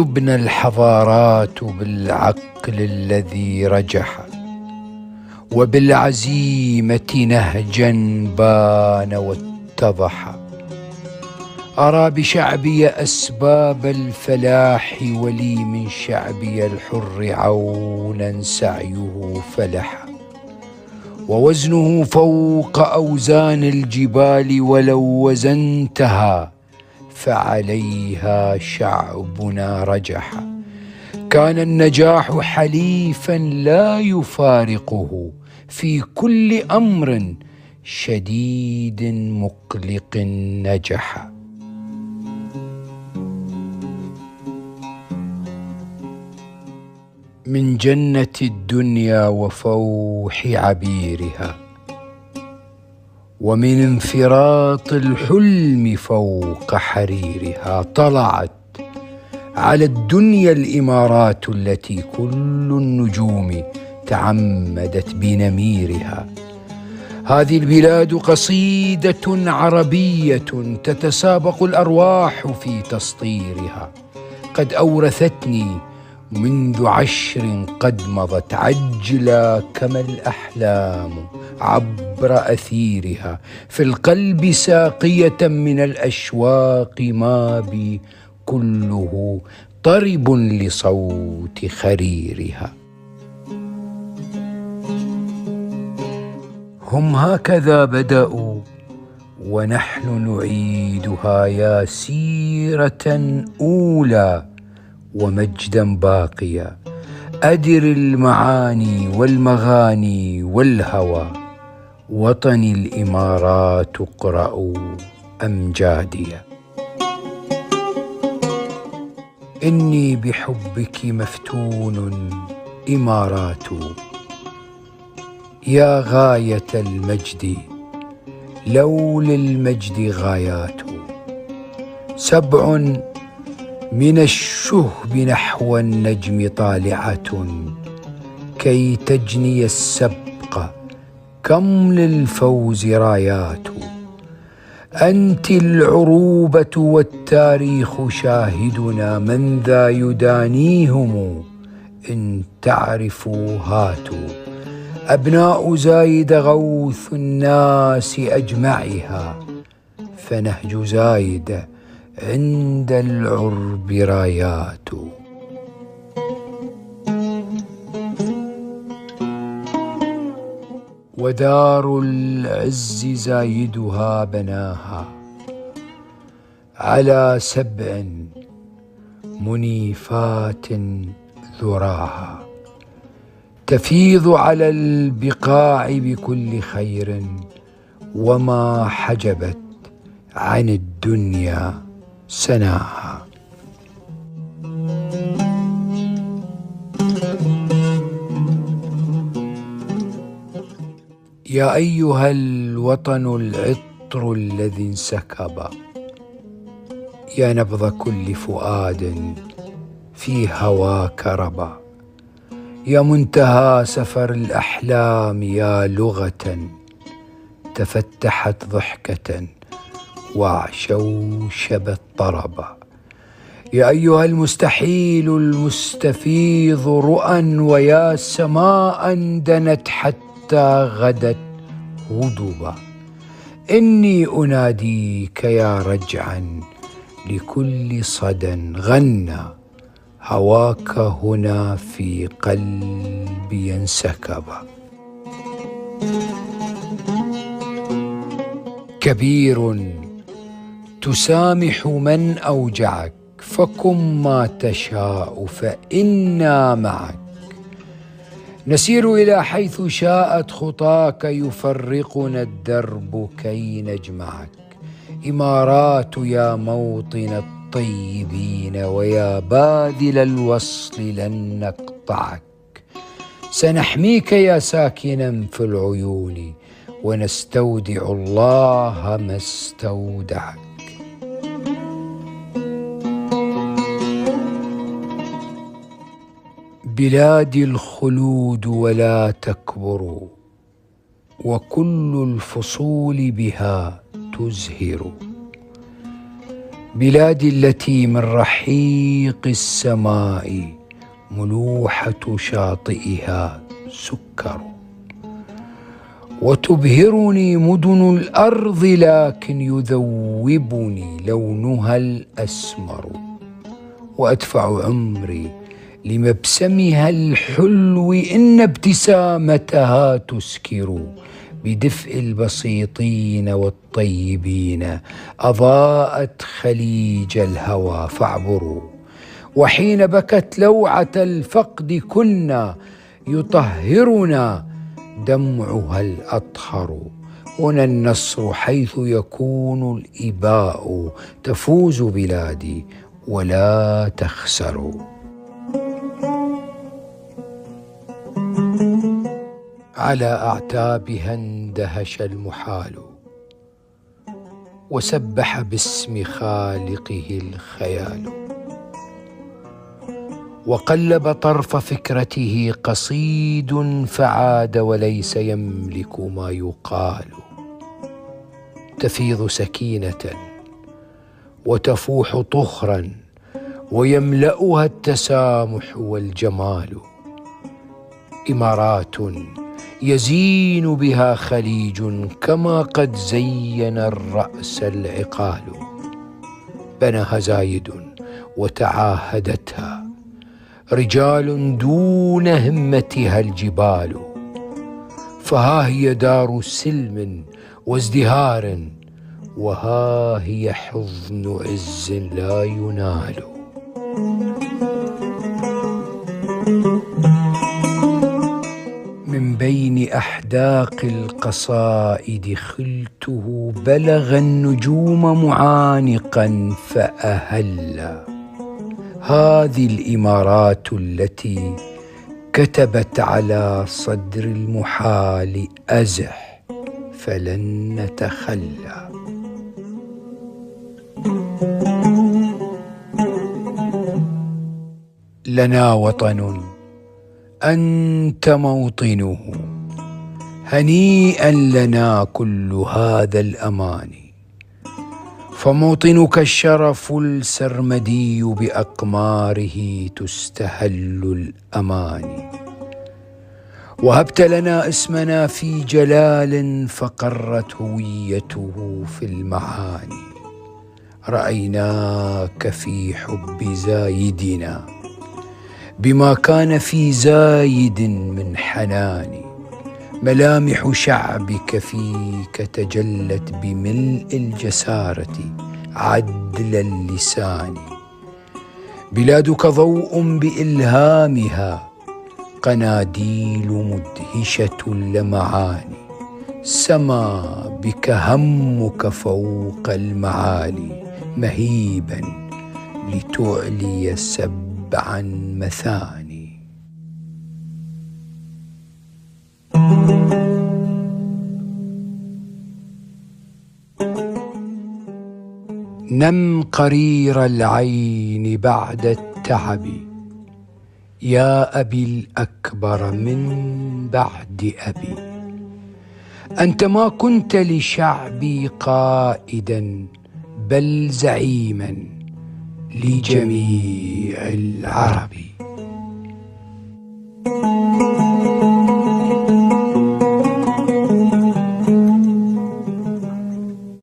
تبنى الحضارات بالعقل الذي رجح وبالعزيمة نهجا بان واتضح. أرى بشعبي أسباب الفلاح ولي من شعبي الحر عونا سعيه فلح. ووزنه فوق أوزان الجبال ولو وزنتها فعليها شعبنا رجح. كان النجاح حليفا لا يفارقه في كل أمر شديد مقلق نجح. من جنة الدنيا وفوح عبيرها. ومن انفراط الحلم فوق حريرها طلعت على الدنيا الإمارات التي كل النجوم تعمدت بنميرها. هذه البلاد قصيدة عربية تتسابق الأرواح في تسطيرها. قد أورثتني منذ عشر قد مضت عجلا كما الأحلام عبر أثيرها. في القلب ساقية من الأشواق ما بي كله طرب لصوت خريرها. هم هكذا بدأوا ونحن نعيدها يا سيرة أولى. ومجدا باقيا. أدر المعاني والمغاني والهوى. وطني الإمارات اقرأوا أمجاديا إني بحبك مفتون إمارات. يا غاية المجد لو للمجد غايات. سبع من الشهب نحو النجم طالعة كي تجني السبق كم للفوز رايات. أنت العروبة والتاريخ شاهدنا من ذا يدانيهم؟ إن تعرفوا هاتوا أبناء زايد غوث الناس أجمعها فنهج زايد عند العرب رايات. ودار العز زايدها بناها على سبع منيفات ذراها. تفيض على البقاع بكل خير وما حجبت عن الدنيا. سناها يا أيها الوطن العطر الذي انسكب يا نبض كل فؤاد في هواك ربا يا منتهى سفر الأحلام يا لغة تفتحت ضحكة وعشوشب الطرب. يا أيها المستحيل المستفيض رؤى ويا سماء دنت حتى غدت غضبا إني أناديك يا رجعا لكل صدى غنى هواك هنا في قلبي انسكب كبير تسامح من أوجعك فكن ما تشاء فإنا معك. نسير إلى حيث شاءت خطاك يفرقنا الدرب كي نجمعك. إمارات يا موطن الطيبين ويا باذل الوصل لن نقطعك. سنحميك يا ساكنا في العيون ونستودع الله ما استودعك. بلادي الخلود ولا تكبر وكل الفصول بها تزهر. بلادي التي من رحيق السماء ملوحة شاطئها سكر. وتبهرني مدن الأرض لكن يذوبني لونها الأسمر. وأدفع عمري لمبسمها الحلو إن ابتسامتها تسكر. بدفء البسيطين والطيبين أضاءت خليج الهوى فاعبروا. وحين بكت لوعة الفقد كنا يطهرنا دمعها الأطهر. هنا النصر حيث يكون الإباء تفوز بلادي ولا تخسر. على أعتابها اندهش المحال وسبح باسم خالقه الخيال. وقلب طرف فكرته قصيد فعاد وليس يملك ما يقال. تفيض سكينة وتفوح طخرا ويملأها التسامح والجمال. إمارات يزين بها خليج كما قد زين الرأس العقال. بناها زايد وتعاهدتها. رجال دون همتها الجبال. فها هي دار سلم وازدهار. وها هي حضن عز لا ينال. بين أحداق القصائد خلته بلغ النجوم معانقا فأهلا. هذه الإمارات التي كتبت على صدر المحال أزح فلن نتخلى. لنا وطن أنت موطنه. هنيئا لنا كل هذا الأمان. فموطنك الشرف السرمدي بأقماره تستهل الاماني وهبت لنا اسمنا في جلال فقرت هويته في المعاني رأيناك في حب زايدنا. بما كان في زايد من حنان. ملامح شعبك فيك تجلت بملء الجسارة عدل اللسان. بلادك ضوء بإلهامها قناديل مدهشة اللمعان سما بك همك فوق المعالي مهيبا لتعلي سبعا مثاني. نم قرير العين بعد التعب. يا أبي الأكبر من بعد أبي. أنت ما كنت لشعبي قائدا بل زعيما. لجميع العرب.